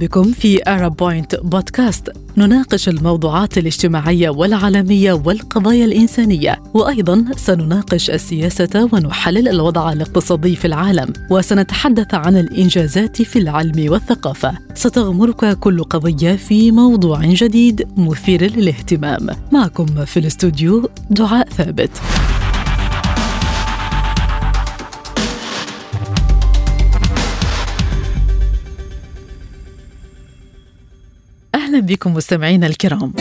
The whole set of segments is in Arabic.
بكم في أرب بوينت بودكاست نناقش الموضوعات الاجتماعية والعالمية والقضايا الإنسانية وأيضا سنناقش السياسة ونحلل الوضع الاقتصادي في العالم وسنتحدث عن الإنجازات في العلم والثقافة. ستغمرك كل قضية في موضوع جديد مثير للاهتمام. معكم في الاستوديو دعاء ثابت. أهلا بكم مستمعينا الكرام.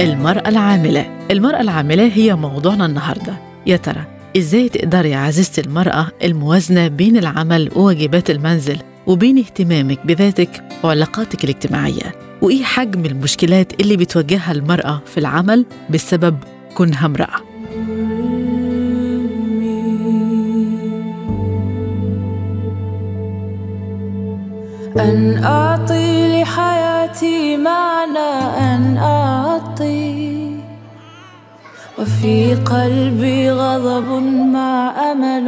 المرأة العاملة. المرأة العاملة هي موضوعنا النهاردة. يا ترى إزاي تقدري يا عزيزتي المرأة الموازنة بين العمل وواجبات المنزل وبين اهتمامك بذاتك وعلاقاتك الاجتماعية؟ وإيه حجم المشكلات اللي بتواجهها المرأة في العمل بسبب كونها امرأة؟ أن أعطي لحياتي معنى أن أعطي. وفي قلبي غضب مع أمل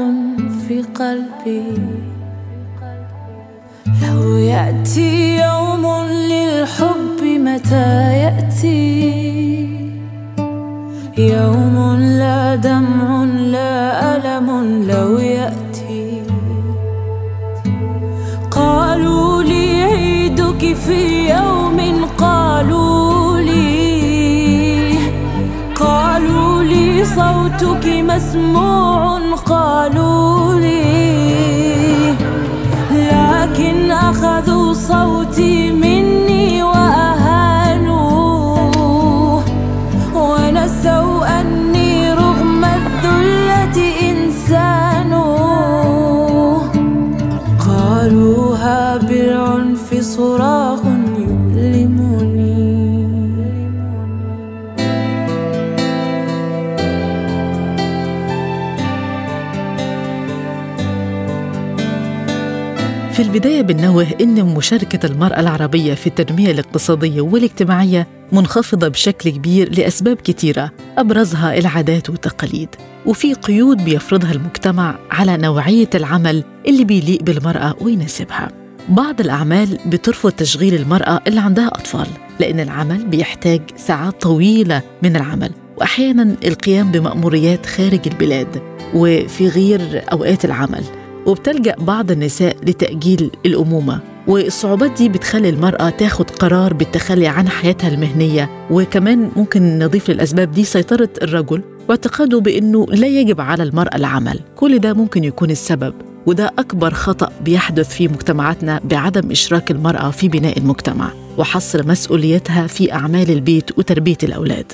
في قلبي. لو يأتي يوم للحب متى يأتي؟ يوم لا دمع لا ألم لو يأتي في يوم قالوا لي قالوا لي صوتك مسموع قالوا لي لكن أخذوا صوتي في البداية بنوه إن مشاركة المرأة العربية في التنمية الاقتصادية والاجتماعية منخفضة بشكل كبير لأسباب كثيرة أبرزها العادات والتقاليد. وفي قيود بيفرضها المجتمع على نوعية العمل اللي بيليق بالمرأة ويناسبها. بعض الأعمال بترفض تشغيل المرأة اللي عندها أطفال لأن العمل بيحتاج ساعات طويلة من العمل. وأحيانا القيام بمأموريات خارج البلاد وفي غير أوقات العمل. وبتلجأ بعض النساء لتأجيل الأمومة. والصعوبات دي بتخلي المرأة تاخد قرار بالتخلي عن حياتها المهنية. وكمان ممكن نضيف للأسباب دي سيطرة الرجل واعتقاده بأنه لا يجب على المرأة العمل. كل ده ممكن يكون السبب وده أكبر خطأ بيحدث في مجتمعاتنا بعدم إشراك المرأة في بناء المجتمع وحصر مسؤوليتها في أعمال البيت وتربية الأولاد.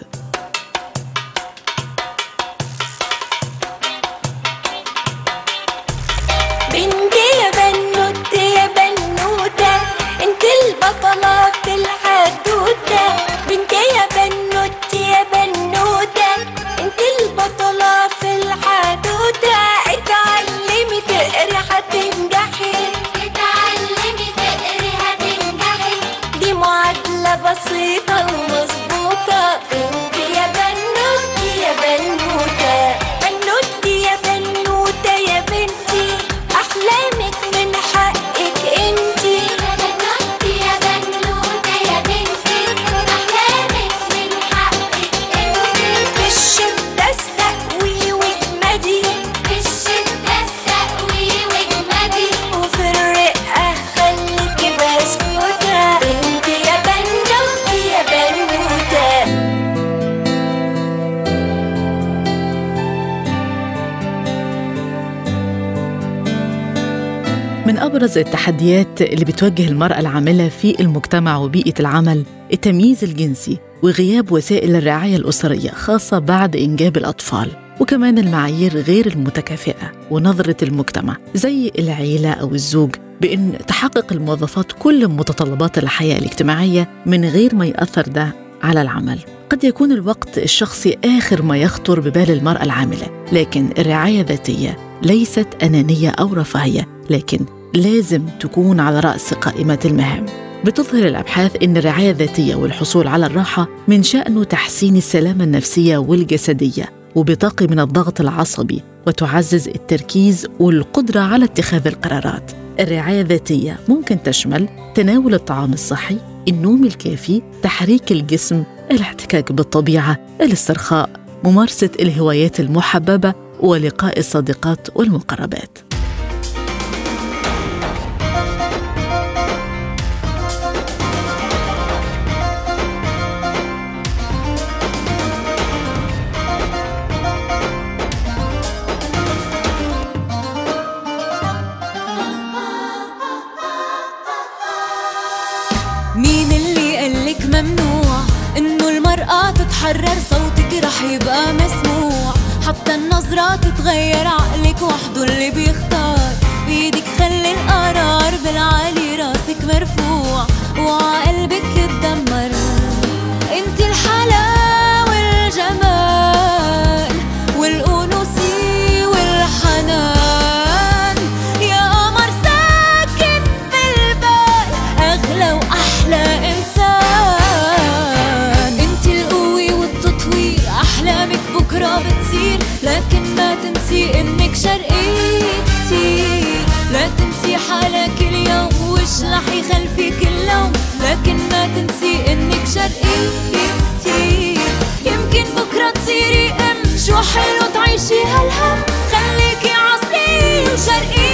أبرز التحديات اللي بتواجه المرأة العاملة في المجتمع وبيئة العمل التمييز الجنسي وغياب وسائل الرعاية الأسرية خاصة بعد إنجاب الأطفال وكمان المعايير غير المتكافئة ونظرة المجتمع زي العيلة أو الزوج بأن تحقق الموظفات كل متطلبات الحياة الاجتماعية من غير ما يأثر ده على العمل. قد يكون الوقت الشخصي آخر ما يخطر ببال المرأة العاملة لكن الرعاية الذاتية ليست أنانية أو رفاهية لكن لازم تكون على رأس قائمة المهام. بتظهر الأبحاث أن الرعاية الذاتية والحصول على الراحة من شأنه تحسين السلامة النفسية والجسدية وبتقي من الضغط العصبي وتعزز التركيز والقدرة على اتخاذ القرارات. الرعاية الذاتية ممكن تشمل تناول الطعام الصحي النوم الكافي تحريك الجسم الاحتكاك بالطبيعة الاسترخاء ممارسة الهوايات المحببة ولقاء الصديقات والمقربات. تتحرر صوتك رح يبقى مسموع. حتى النظرة تتغير عقلك وحده اللي بيختار. بيدك خلي القرار بالعالي راسك مرفوع. وعقلبك رح يخلفك اللوم لكن ما تنسي إنك شرقي كتير. يمكن بكرة تصيري أم شو حلو تعيشي هالهم؟ خليكي عصري وشرقي.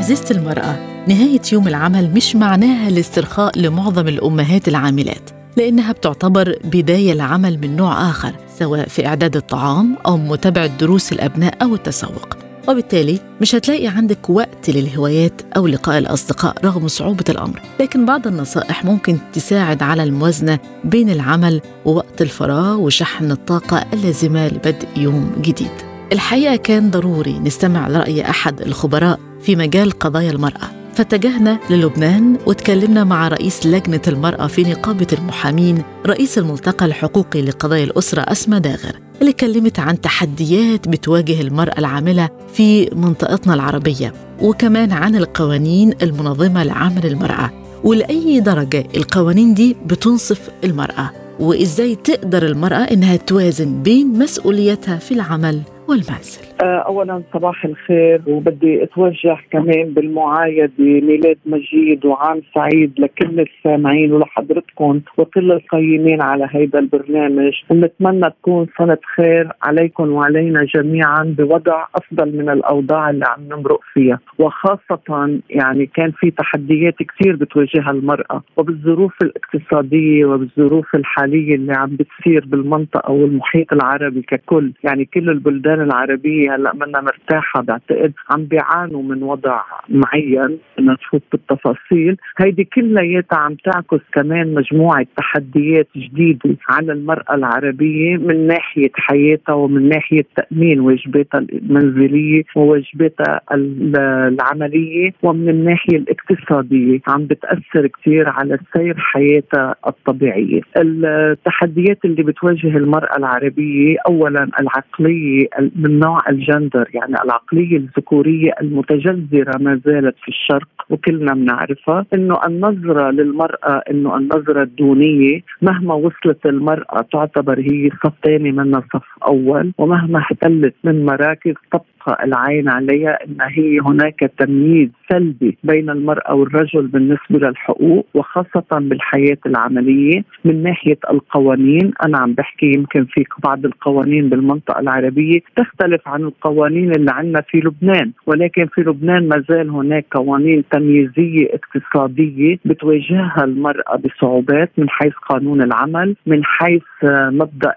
عزيزة المرأة نهاية يوم العمل مش معناها الاسترخاء لمعظم الأمهات العاملات لأنها بتعتبر بداية لعمل من نوع آخر سواء في إعداد الطعام أو متابعة دروس الأبناء أو التسوق. وبالتالي مش هتلاقي عندك وقت للهوايات أو لقاء الأصدقاء رغم صعوبة الأمر. لكن بعض النصائح ممكن تساعد على الموازنة بين العمل ووقت الفراغ وشحن الطاقة اللازمة لبدء يوم جديد. الحقيقة كان ضروري نستمع لرأي أحد الخبراء في مجال قضايا المرأة. فاتجهنا للبنان وتكلمنا مع رئيس لجنة المرأة في نقابة المحامين رئيس الملتقى الحقوقي لقضايا الأسرة أسمى داغر اللي كلمت عن تحديات بتواجه المرأة العاملة في منطقتنا العربية وكمان عن القوانين المنظمة لعمل المرأة ولأي درجة القوانين دي بتنصف المرأة وإزاي تقدر المرأة إنها توازن بين مسؤوليتها في العمل والمنزل اولا صباح الخير وبدي أتوجه كمان بالمعايدة ميلاد مجيد وعام سعيد لكل السامعين ولحضرتكم وكل القيمين على هذا البرنامج. ونتمنى تكون سنة خير عليكم وعلينا جميعا بوضع أفضل من الأوضاع اللي عم نمرق فيها. وخاصة يعني كان في تحديات كثير بتواجهها المرأة وبالظروف الاقتصادية وبالظروف الحالية اللي عم بتصير بالمنطقة والمحيط العربي ككل. يعني كل البلدان العربية هلأ منا مرتاحة بعتقد. عم بيعانوا من وضع معين بدنا نفوت بالتفاصيل. هيدي كلياتها عم تعكس كمان مجموعة تحديات جديدة على المرأة العربية من ناحية حياتها ومن ناحية تأمين واجباتها المنزلية وواجباتها العملية ومن الناحية الاقتصادية. عم بتأثر كثير على سير حياتها الطبيعية. التحديات اللي بتواجه المرأة العربية اولا العقلية من نوع الجندر يعني العقلية الذكورية المتجذرة ما زالت في الشرق وكلنا بنعرفها إنه النظرة للمرأة إنه النظرة الدونية مهما وصلت المرأة تعتبر هي صف ثاني من صف أول ومهما احتلت من مراكز تبقى العين عليها إن هي هناك تمييز سلبي بين المرأة والرجل بالنسبة للحقوق وخاصة بالحياة العملية. من ناحية القوانين أنا عم بحكي يمكن في بعض القوانين بالمنطقة العربية تختلف عن القوانين اللي عندنا في لبنان ولكن في لبنان ما زال هناك قوانين تمييزية اقتصادية بتواجهها المرأة بصعوبات من حيث قانون العمل من حيث مبدأ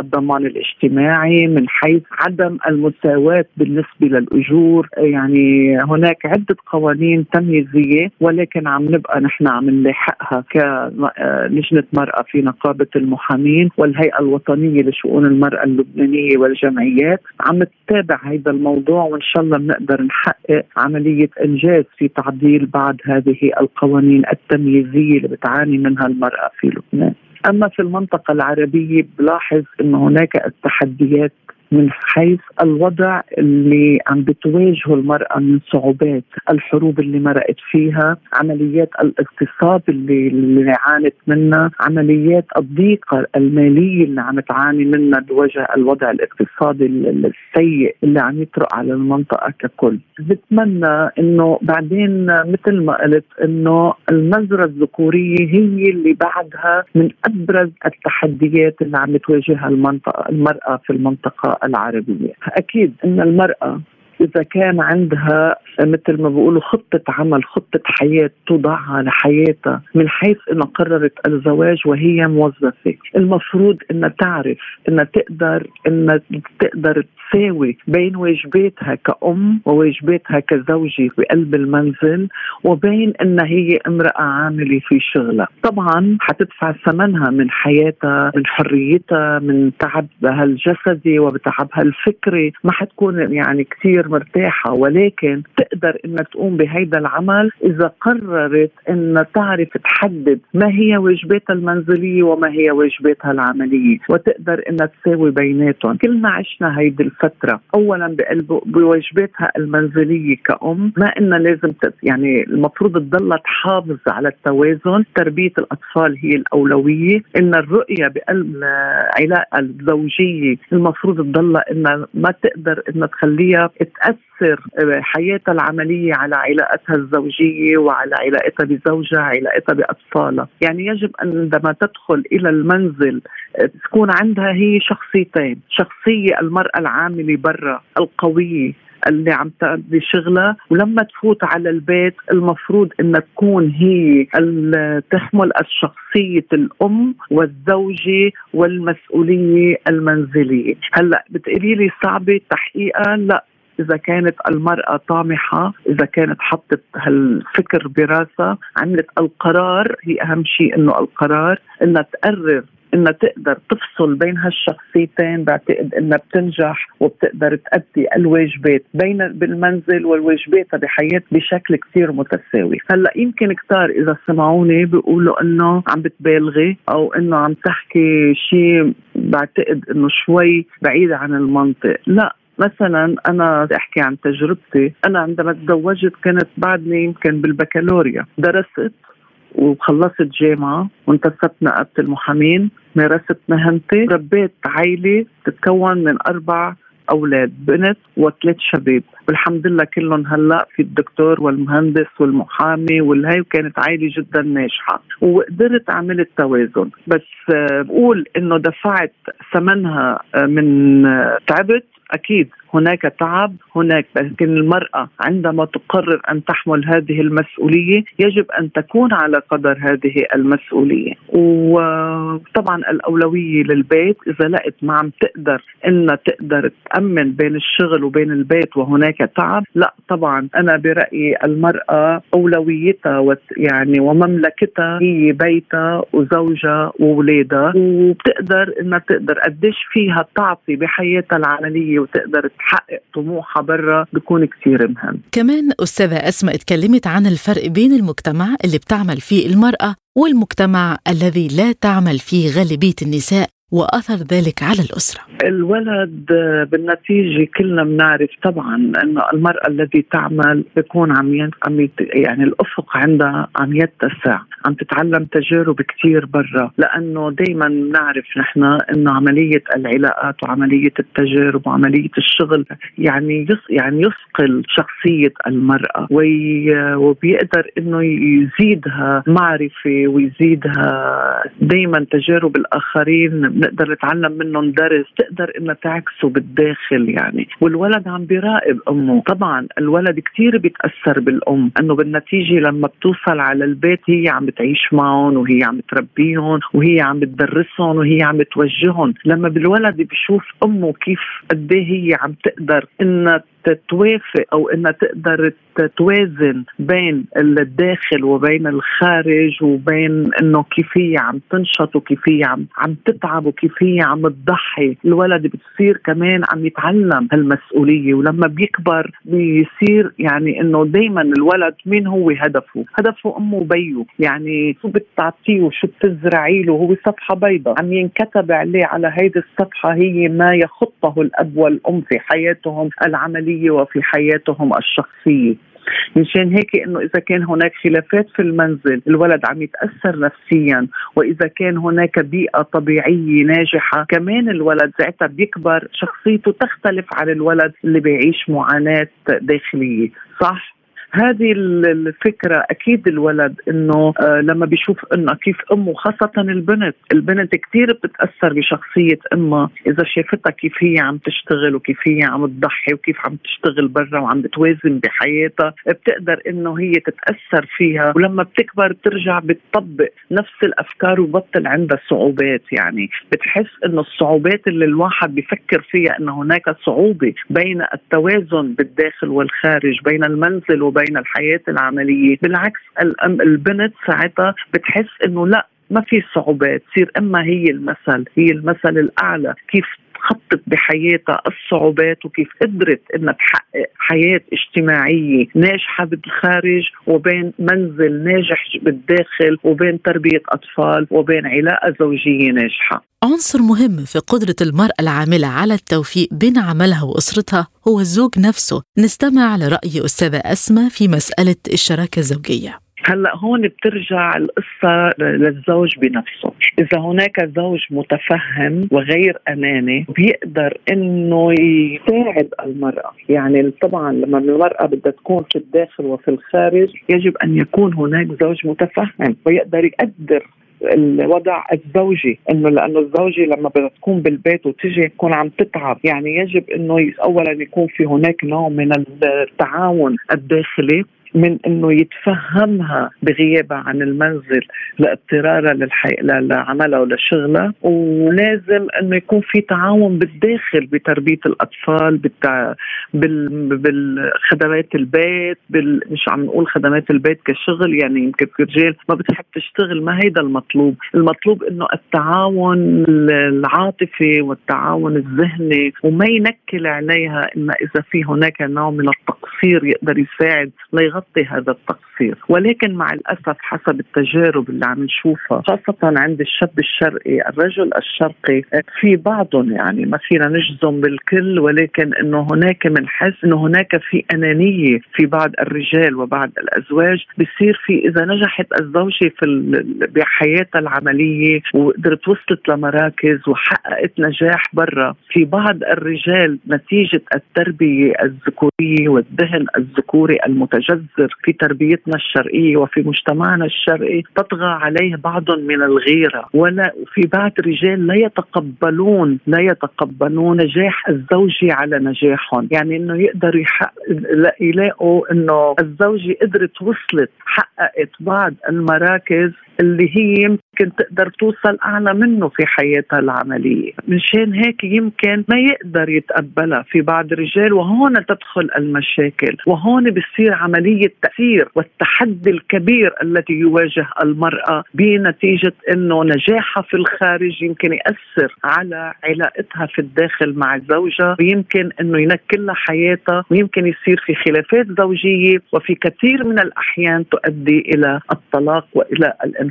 الضمان الاجتماعي من حيث عدم المساواة بالنسبة للأجور. يعني هناك عدة قوانين تمييزية ولكن عم نبقى نحن عم نلاحقها كلجنه مرأة في نقابة المحامين والهيئة الوطنية لشؤون المرأة اللبنانية والجمعيات. عم تتابع هذا الموضوع وإن شاء الله بنقدر نحقق عملية إنجاز في تعديل بعض هذه القوانين التمييزية اللي بتعاني منها المرأة في لبنان. أما في المنطقة العربية بلاحظ إنه هناك التحديات من حيث الوضع اللي عم بتواجهه المرأة من صعوبات الحروب اللي مرقت فيها عمليات الاغتصاب اللي, اللي عانت منها عمليات الضيقة المالية اللي عم تعاني منها بوجه الوضع الاقتصادي السيء اللي عم يطرق على المنطقة ككل. بتمنى إنه بعدين مثل ما قلت إنه النظرة الذكورية هي اللي بعدها من أبرز التحديات اللي عم تواجهها المنطقة المرأة في المنطقة. العربية. أكيد أن المرأة إذا كان عندها مثل ما بيقولوا خطة عمل خطة حياة توضعها لحياتها من حيث أنها قررت الزواج وهي موظفة. المفروض أنها تعرف أنها تقدر أنها تقدر تساوي بين واجباتها كأم وواجباتها كزوجة بقلب المنزل وبين أنها هي امرأة عاملة في شغلها. طبعا حتدفع ثمنها من حياتها من حريتها من تعبها الجسدي وبتعبها الفكري. ما حتكون يعني كثير مرتاحة ولكن تقدر انها تقوم بهيدا العمل إذا قررت انها تعرف تحدد ما هي واجباتها المنزلية وما هي واجباتها العملية وتقدر انها تساوي بيناتهم. كلنا عشنا هيدي الفترة. اولا بواجباتها المنزلية كأم ما إنها لازم تت يعني المفروض تضلها تحافظ على التوازن. تربية الأطفال هي الأولوية. إن الرؤية بقلب العلاقة الزوجية المفروض تضلها إنها ما تقدر إنها تخليها تاثر حياتها العملية على علاقتها الزوجية وعلى علاقتها بزوجها علاقتها بأطفالها. يعني يجب أن عندما تدخل إلى المنزل تكون عندها هي شخصيتين. شخصية المرأة العاملة برا القوية اللي عم تأدي شغلها. ولما تفوت على البيت المفروض انها تكون هي تحمل الشخصية الأم والزوجة والمسؤولية المنزلية. هلأ بتقولي لي صعبة تحقيقها لأ. إذا كانت المرأة طامحة إذا كانت حطت هالفكر براسها عملت القرار هي أهم شيء إنه القرار إنها تقرر إنها تقدر تفصل بين هالشخصيتين بعتقد إنها بتنجح وبتقدر تأدي الواجبات بين بالمنزل والواجبات بحياة بشكل كثير متساوي. هلأ يمكن كثار إذا سمعوني بيقولوا إنه عم بتبالغي أو إنه عم تحكي شيء بعتقد إنه شوي بعيد عن المنطق. لأ مثلا أنا بدي أحكي عن تجربتي. أنا عندما تزوجت كانت بعدني يمكن بالبكالوريا. درست وخلصت جامعة وانتسبت نقابة المحامين مارست مهنتي ربيت عائلة تتكون من أربع أولاد بنت وثلاث شباب. والحمد لله كلهم هلأ في الدكتور والمهندس والمحامي والهي وكانت عائله جدا ناجحة. وقدرت عملت توازن بس بقول إنه دفعت ثمنها من تعبت. أكيد. هناك تعب هناك لكن المرأة عندما تقرر أن تحمل هذه المسؤولية يجب أن تكون على قدر هذه المسؤولية. وطبعا الأولوية للبيت إذا لقت ما عم تقدر إنها تقدر تأمن بين الشغل وبين البيت وهناك تعب لا طبعا. أنا برأيي المرأة أولويتها يعني ومملكتها هي بيتها وزوجها واولادها وبتقدر إنها تقدر قديش فيها تعطي بحياتها العملية وتقدر تحقق طموحها برا بيكون كثير مهم. كمان أستاذة أسماء اتكلمت عن الفرق بين المجتمع اللي بتعمل فيه المرأة والمجتمع الذي لا تعمل فيه غالبية النساء. وأثر ذلك على الأسرة؟ الولد بالنتيجة كلنا بنعرف طبعا إنه المرأة التي تعمل بيكون عم عم يعني الأفق عندها عم يتسع، عم تتعلم تجارب كثير برا، لأنه دائما بنعرف نحن إنه عملية العلاقات وعملية التجارب وعملية الشغل يعني يص يعني يصقل شخصية المرأة وبيقدر إنه يزيدها معرفة ويزيدها دائما تجارب الآخرين بنقدر نتعلم منهم درس تقدر إنها تعكسه بالداخل يعني. والولد عم بيراقب أمه. طبعا الولد كثير بيتأثر بالأم. إنه بالنتيجة لما بتوصل على البيت هي عم بتعيش معهم وهي عم تربيهم وهي عم بتدرسهم وهي عم بتوجههم. لما بالولد بيشوف أمه كيف قد إيه هي عم تقدر إنها توافق أو إنها تقدر توازن بين الداخل وبين الخارج وبين إنه كيف هي عم تنشط وكيف هي عم عم تتعب وكيف هي عم تضحي. الولد بتصير كمان عم يتعلم هالمسؤولية ولما بيكبر بيصير يعني إنه دائما الولد مين هو هدفه؟ هدفه أمه وبيه. يعني شو بتعطيه وشو بتزرعي له؟ هو صفحة بيضاء. عم ينكتب عليه على هيدي الصفحة هي ما يخطه الأب والأم في حياتهم العملية. وفي حياتهم الشخصية. مشان هيك إنه إذا كان هناك خلافات في المنزل الولد عم يتأثر نفسيا وإذا كان هناك بيئة طبيعية ناجحة كمان الولد ساعتها بيكبر شخصيته تختلف عن الولد اللي بيعيش معاناة داخلية. صح؟ هذه الفكرة أكيد الولد إنه آه لما بيشوف إنه كيف أمه خاصة البنت البنت كثير بتتأثر بشخصية أمها. إذا شافتها كيف هي عم تشتغل وكيف هي عم تضحي وكيف عم تشتغل برا وعم بتوازن بحياتها بتقدر إنه هي تتأثر فيها. ولما بتكبر بترجع بتطبق نفس الأفكار وبطل عندها صعوبات. يعني بتحس إنه الصعوبات اللي الواحد بيفكر فيها إنه هناك صعوبة بين التوازن بالداخل والخارج بين المنزل وبين بين الحياة العملية. بالعكس البنت ساعتها بتحس إنه لا ما في صعوبات تصير إما هي المثل هي المثل الأعلى. كيف خطت بحياتها الصعوبات وكيف قدرت انها تحقق حياة اجتماعية ناجحة بالخارج وبين منزل ناجح بالداخل وبين تربية أطفال وبين علاقة زوجية ناجحة. عنصر مهم في قدرة المرأة العاملة على التوفيق بين عملها وأسرتها هو الزوج نفسه. نستمع لرأي أستاذة أسماء في مسألة الشراكة الزوجية. هلا هون بترجع القصة للزوج بنفسه، إذا هناك زوج متفهم وغير أناني بيقدر إنه يساعد المرأة، يعني طبعا لما المرأة بدها تكون في الداخل وفي الخارج يجب أن يكون هناك زوج متفهم ويقدر يقدر الوضع الزوجي. إنه لأنه الزوجة لما بدها تكون بالبيت وتجي تكون عم تتعب. يعني يجب إنه اولا يكون في هناك نوع من التعاون الداخلي. من إنه يتفهمها بغيابها عن المنزل لاضطرارها للحي... لعملها ولشغلها ولازم إنه يكون في تعاون بالداخل بتربية الأطفال بالتع... بال... بالخدمات البيت بال... مش عم نقول خدمات البيت كشغل يعني يمكن رجال ما بتحب تشتغل ما هيدا المطلوب. المطلوب إنه التعاون العاطفي والتعاون الذهني وما ينكل عليها ان إذا في هناك نوع من التقصير يقدر يساعد ليغطي يغطي هذا التقصير ولكن مع الأسف حسب التجارب اللي عم نشوفها خاصة عند الشاب الشرقي الرجل الشرقي في بعضهم يعني ما فينا نجزم بالكل ولكن إنه هناك بنحس إنه هناك في أنانية في بعض الرجال وبعض الأزواج. بصير في إذا نجحت الزوجة في بحياتها العملية وقدرت وصلت لمراكز وحققت نجاح برا في بعض الرجال نتيجة التربية الذكورية والذهن الذكوري المتجذر في تربيتنا الشرقية وفي مجتمعنا الشرقي تطغى عليه بعض من الغيرة. ولا في بعض رجال لا يتقبلون لا يتقبلون نجاح الزوجة على نجاحهم. يعني إنه يقدروا يلاقوا إنه الزوجة قدرت وصلت حققت بعض المراكز اللي هي يمكن تقدر توصل أعلى منه في حياتها العملية، مشان هيك يمكن ما يقدر يتقبلها في بعض الرجال وهون تدخل المشاكل، وهون بصير عملية تأثير والتحدي الكبير الذي يواجه المرأة بنتيجة إنه نجاحها في الخارج يمكن يأثر على علاقتها في الداخل مع زوجها، ويمكن إنه ينكل لها حياتها، ويمكن يصير في خلافات زوجية وفي كثير من الأحيان تؤدي إلى الطلاق وإلى الانفصال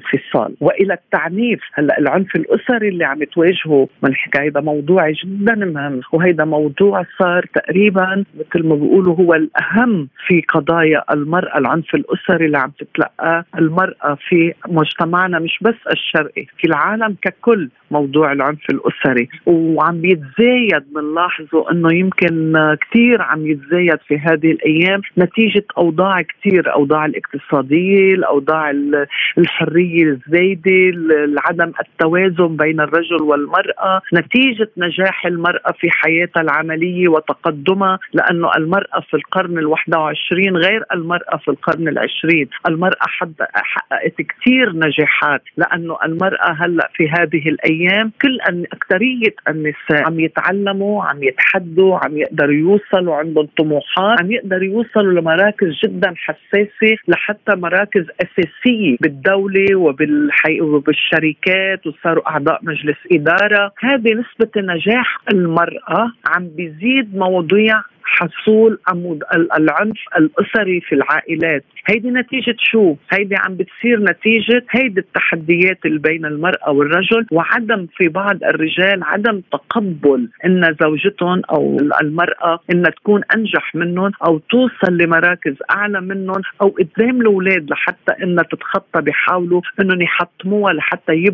وإلى التعنيف. هلأ العنف الأسري اللي عم تواجهه بنحكي هيدا موضوع جدا مهم. وهيدا موضوع صار تقريبا مثل ما بيقولوا هو الأهم في قضايا المرأة العنف الأسري اللي عم تتلقاه المرأة في مجتمعنا مش بس الشرقي في العالم ككل موضوع العنف الأسري. وعم بيتزايد بنلاحظه إنه يمكن كثير عم يتزايد في هذه الأيام نتيجة أوضاع كثير أوضاع الاقتصادية الأوضاع الحرية المسؤوليه الزايدة عدم التوازن بين الرجل والمرأة نتيجة نجاح المرأة في حياتها العملية وتقدمها لأنه المرأة في القرن ال21 غير المرأة في القرن العشرين. المرأة حققت كثير نجاحات لأنه المرأة هلأ في هذه الأيام كل أن اكثريه النساء عم يتعلموا عم يتحدوا عم يقدروا يوصلوا عندهم طموحات عم يقدروا يوصلوا لمراكز جدا حساسة لحتى مراكز أساسية بالدولة وبالحي وبالشركات وصاروا أعضاء مجلس إدارة. هذه نسبة نجاح المرأة عم بيزيد مواضيع حصول عمود العنف الأسري في العائلات هيدي نتيجة شو؟ هيدي عم بتصير نتيجة هيدي التحديات اللي بين المرأة والرجل وعدم في بعض الرجال عدم تقبل إن زوجتهم أو المرأة انها تكون أنجح منهم أو توصل لمراكز أعلى منهم أو قدام الأولاد لحتى انها تتخطى بيحاولوا إنهم يحطموها لحتى يبقوا